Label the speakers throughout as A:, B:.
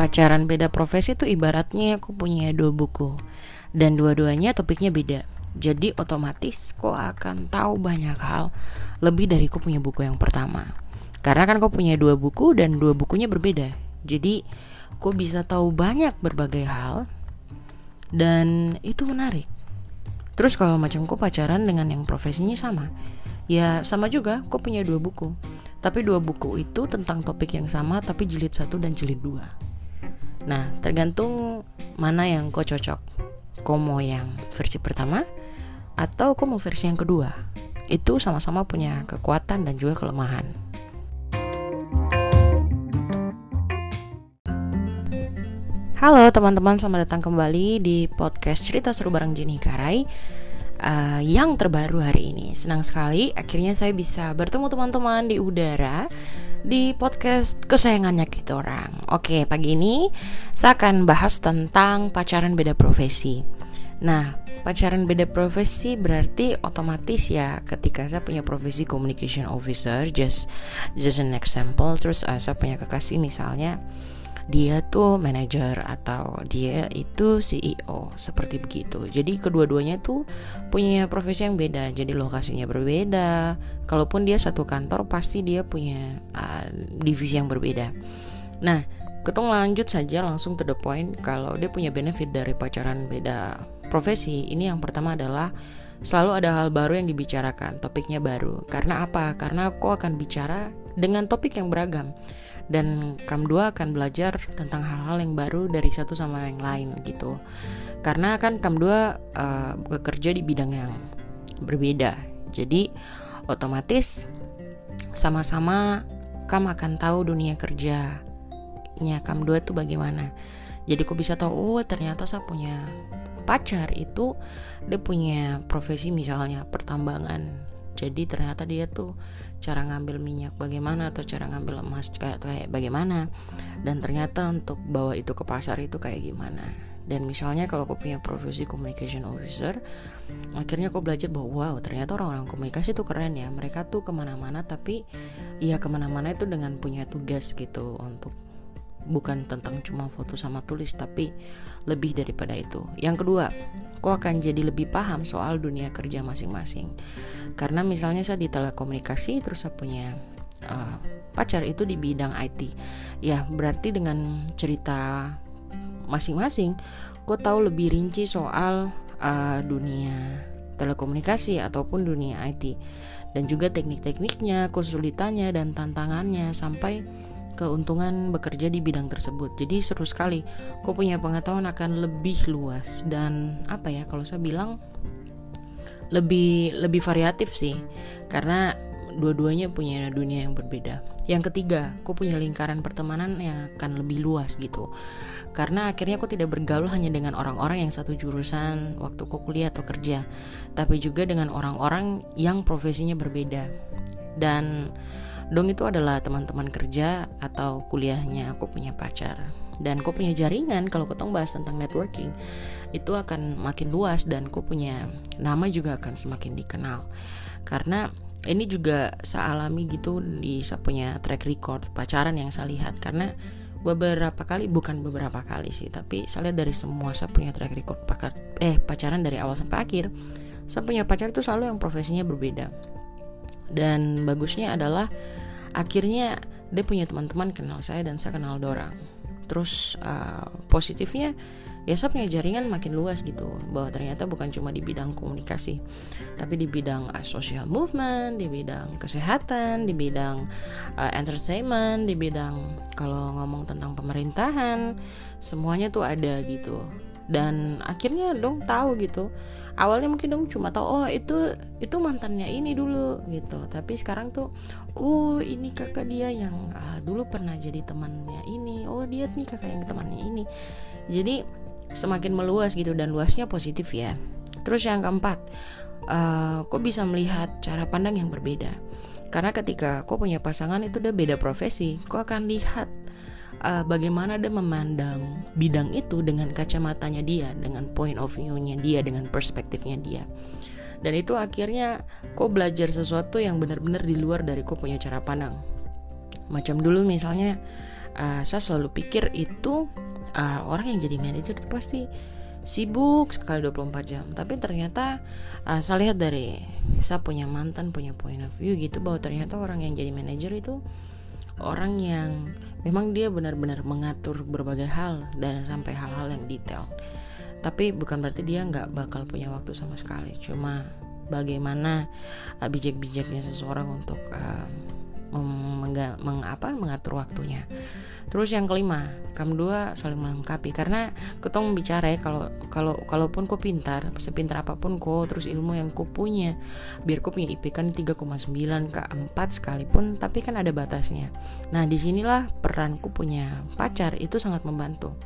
A: pacaran beda profesi itu ibaratnya aku punya dua buku dan dua-duanya topiknya beda. Jadi otomatis kok akan tahu banyak hal lebih dari kau punya buku yang pertama. Karena kan kau punya dua buku dan dua bukunya berbeda. Jadi kau bisa tahu banyak berbagai hal dan itu menarik. Terus kalau macam kau pacaran dengan yang profesinya sama, ya sama juga kau punya dua buku. Tapi dua buku itu tentang topik yang sama tapi jilid satu dan jilid dua. Nah, tergantung mana yang kau cocok. Kau mau yang versi pertama atau kau mau versi yang kedua. Itu sama-sama punya kekuatan dan juga kelemahan. Halo teman-teman, selamat datang kembali di podcast cerita seru bareng Jenny Karai uh, yang terbaru hari ini. Senang sekali, akhirnya saya bisa bertemu teman-teman di udara di podcast kesayangannya kita orang. Oke, pagi ini saya akan bahas tentang pacaran beda profesi. Nah, pacaran beda profesi berarti otomatis ya ketika saya punya profesi communication officer, just just an example, terus uh, saya punya kekasih misalnya dia tuh manajer atau dia itu CEO seperti begitu. Jadi kedua-duanya tuh punya profesi yang beda. Jadi lokasinya berbeda. Kalaupun dia satu kantor pasti dia punya uh, divisi yang berbeda. Nah, ketemu lanjut saja langsung to the point kalau dia punya benefit dari pacaran beda profesi. Ini yang pertama adalah selalu ada hal baru yang dibicarakan, topiknya baru. Karena apa? Karena aku akan bicara dengan topik yang beragam dan kamu dua akan belajar tentang hal-hal yang baru dari satu sama yang lain gitu. Karena kan kamu dua uh, bekerja di bidang yang berbeda. Jadi otomatis sama-sama kamu akan tahu dunia kerjanya kamu dua itu bagaimana. Jadi kok bisa tahu oh ternyata saya punya pacar itu dia punya profesi misalnya pertambangan jadi ternyata dia tuh cara ngambil minyak bagaimana atau cara ngambil emas kayak kayak bagaimana. Dan ternyata untuk bawa itu ke pasar itu kayak gimana. Dan misalnya kalau aku punya profesi communication officer akhirnya aku belajar bahwa wow ternyata orang-orang komunikasi itu keren ya. Mereka tuh ke mana-mana tapi ya ke mana-mana itu dengan punya tugas gitu untuk bukan tentang cuma foto sama tulis tapi lebih daripada itu. Yang kedua, kau akan jadi lebih paham soal dunia kerja masing-masing. Karena misalnya saya di telekomunikasi terus saya punya uh, pacar itu di bidang IT. Ya, berarti dengan cerita masing-masing kau tahu lebih rinci soal uh, dunia telekomunikasi ataupun dunia IT dan juga teknik-tekniknya, kesulitannya dan tantangannya sampai keuntungan bekerja di bidang tersebut. Jadi seru sekali. Kau punya pengetahuan akan lebih luas dan apa ya kalau saya bilang lebih lebih variatif sih. Karena dua-duanya punya dunia yang berbeda. Yang ketiga, kau punya lingkaran pertemanan yang akan lebih luas gitu. Karena akhirnya aku tidak bergaul hanya dengan orang-orang yang satu jurusan waktu kau kuliah atau kerja, tapi juga dengan orang-orang yang profesinya berbeda. Dan Dong itu adalah teman-teman kerja atau kuliahnya aku punya pacar. Dan aku punya jaringan kalau ketong bahas tentang networking itu akan makin luas dan aku punya nama juga akan semakin dikenal. Karena ini juga saya alami gitu di saya punya track record pacaran yang saya lihat. Karena beberapa kali bukan beberapa kali sih tapi saya lihat dari semua saya punya track record pakar, eh pacaran dari awal sampai akhir saya punya pacar itu selalu yang profesinya berbeda. Dan bagusnya adalah akhirnya dia punya teman-teman kenal saya dan saya kenal dorang terus uh, positifnya ya saya punya jaringan makin luas gitu bahwa ternyata bukan cuma di bidang komunikasi tapi di bidang uh, social movement di bidang kesehatan di bidang uh, entertainment di bidang kalau ngomong tentang pemerintahan semuanya tuh ada gitu dan akhirnya dong tahu gitu. Awalnya mungkin dong cuma tahu oh itu itu mantannya ini dulu gitu. Tapi sekarang tuh oh ini kakak dia yang ah, dulu pernah jadi temannya ini. Oh dia nih kakak yang temannya ini. Jadi semakin meluas gitu dan luasnya positif ya. Terus yang keempat uh, kok bisa melihat cara pandang yang berbeda? Karena ketika kau punya pasangan itu udah beda profesi kau akan lihat uh, bagaimana dia memandang bidang itu dengan kacamatanya dia, dengan point of view-nya dia, dengan perspektifnya dia. Dan itu akhirnya kok belajar sesuatu yang benar-benar di luar dari kok punya cara pandang. Macam dulu misalnya uh, saya selalu pikir itu uh, orang yang jadi manajer itu pasti sibuk sekali 24 jam tapi ternyata uh, saya lihat dari saya punya mantan punya point of view gitu bahwa ternyata orang yang jadi manajer itu orang yang memang dia benar-benar mengatur berbagai hal dan sampai hal-hal yang detail. Tapi bukan berarti dia nggak bakal punya waktu sama sekali. Cuma bagaimana uh, bijak-bijaknya seseorang untuk uh, meng, meng, apa, mengatur waktunya Terus yang kelima, kamu dua saling melengkapi karena ketong bicara ya kalau kalau kalaupun kau pintar, sepintar apa pun kau terus ilmu yang kau punya, biar kau punya IP kan 3,9 ke 4 sekalipun, tapi kan ada batasnya. Nah, di sinilah peranku punya pacar itu sangat membantu.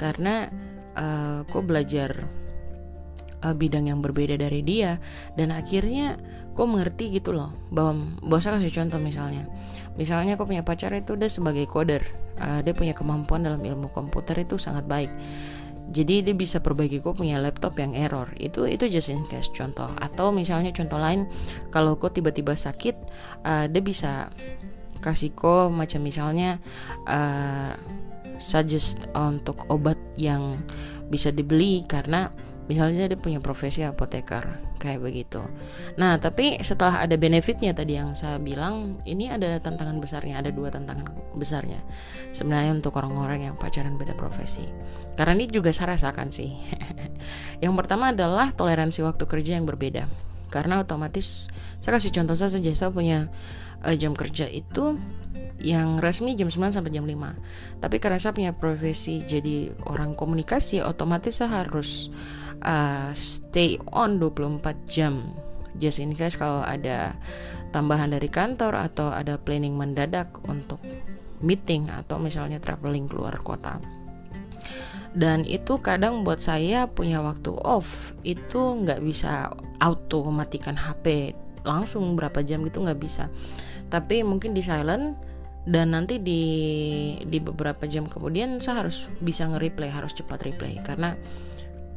A: Karena uh, kau belajar uh, bidang yang berbeda dari dia. Dan akhirnya kok mengerti gitu loh bahwa bahwa saya kasih contoh misalnya. Misalnya kok punya pacar itu udah sebagai coder. Uh, dia punya kemampuan dalam ilmu komputer itu sangat baik. Jadi dia bisa perbaiki kok punya laptop yang error? Itu itu just in case contoh. Atau misalnya contoh lain kalau kok tiba-tiba sakit uh, dia bisa kasih kok macam misalnya uh, suggest untuk obat yang bisa dibeli karena misalnya dia punya profesi apoteker kayak begitu. Nah tapi setelah ada benefitnya tadi yang saya bilang ini ada tantangan besarnya ada dua tantangan besarnya. Sebenarnya untuk orang-orang yang pacaran beda profesi. Karena ini juga saya rasakan sih. Yang pertama adalah toleransi waktu kerja yang berbeda. Karena otomatis saya kasih contoh saja saya punya uh, jam kerja itu yang resmi jam 9 sampai jam 5 tapi karena saya punya profesi jadi orang komunikasi otomatis saya harus uh, stay on 24 jam. Just in case kalau ada tambahan dari kantor atau ada planning mendadak untuk meeting atau misalnya traveling keluar kota. Dan itu kadang buat saya punya waktu off itu nggak bisa auto matikan HP langsung berapa jam gitu nggak bisa. Tapi mungkin di silent dan nanti di di beberapa jam kemudian saya harus bisa nge-replay harus cepat replay. Karena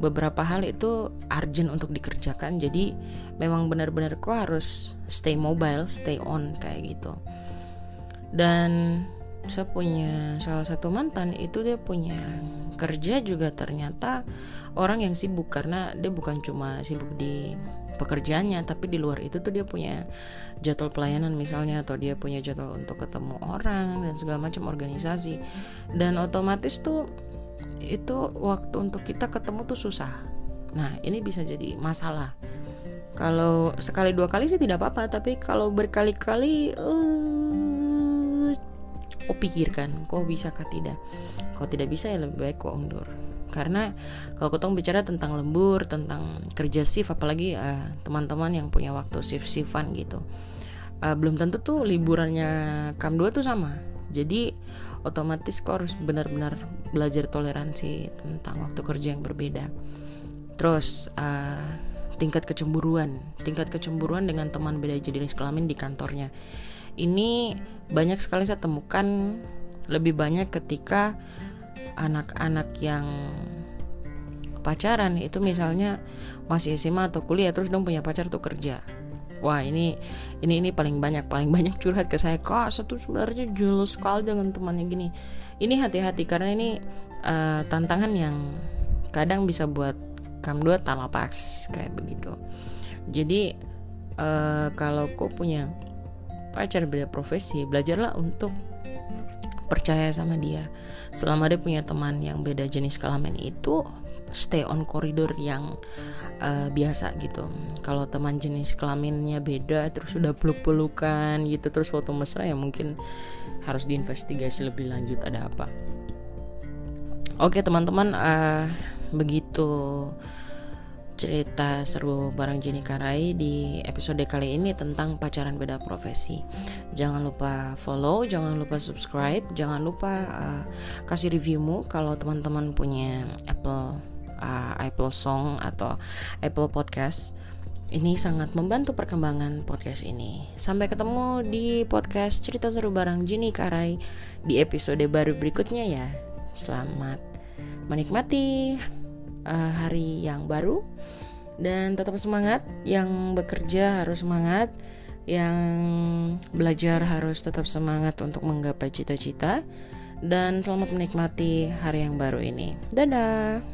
A: beberapa hal itu urgent untuk dikerjakan. Jadi memang benar-benar kok harus stay mobile stay on kayak gitu. Dan saya punya salah satu mantan itu dia punya kerja juga ternyata orang yang sibuk. Karena dia bukan cuma sibuk di pekerjaannya tapi di luar itu tuh dia punya jadwal pelayanan misalnya atau dia punya jadwal untuk ketemu orang dan segala macam organisasi. Dan otomatis tuh itu waktu untuk kita ketemu tuh susah. Nah ini bisa jadi masalah. Kalau sekali dua kali sih tidak apa-apa tapi kalau berkali-kali uh, kau pikirkan kau bisa kah tidak? Kalau tidak bisa ya lebih baik kau undur. Karena kalau kita bicara tentang lembur tentang kerja shift apalagi uh, teman-teman yang punya waktu shift shiftan gitu uh, belum tentu tuh liburannya kam 2 tuh sama jadi otomatis kau harus benar-benar belajar toleransi tentang waktu kerja yang berbeda. Terus uh, tingkat kecemburuan. Tingkat kecemburuan dengan teman beda jenis kelamin di kantornya. Ini banyak sekali saya temukan lebih banyak ketika anak-anak yang pacaran itu misalnya masih SMA atau kuliah terus dong punya pacar tuh kerja wah ini ini ini paling banyak paling banyak curhat ke saya. Kak satu sebenarnya jelas sekali dengan temannya gini. Ini hati-hati karena ini uh, tantangan yang kadang bisa buat kamu dua talapas kayak begitu. Jadi uh, kalau kau punya pacar beda profesi belajarlah untuk percaya sama dia. Selama dia punya teman yang beda jenis kelamin itu stay on koridor yang uh, biasa gitu kalau teman jenis kelaminnya beda terus sudah peluk-pelukan gitu terus foto mesra ya mungkin harus diinvestigasi lebih lanjut ada apa oke teman-teman uh, begitu cerita seru bareng Jenny Karai di episode kali ini tentang pacaran beda profesi. Jangan lupa follow, jangan lupa subscribe, jangan lupa uh, kasih reviewmu kalau teman-teman punya Apple uh, Apple Song atau Apple Podcast. Ini sangat membantu perkembangan podcast ini. Sampai ketemu di podcast cerita seru bareng Jenny Karai di episode baru berikutnya ya. Selamat menikmati uh, hari yang baru dan tetap semangat yang bekerja harus semangat yang belajar harus tetap semangat untuk menggapai cita-cita dan selamat menikmati hari yang baru ini. Dadah.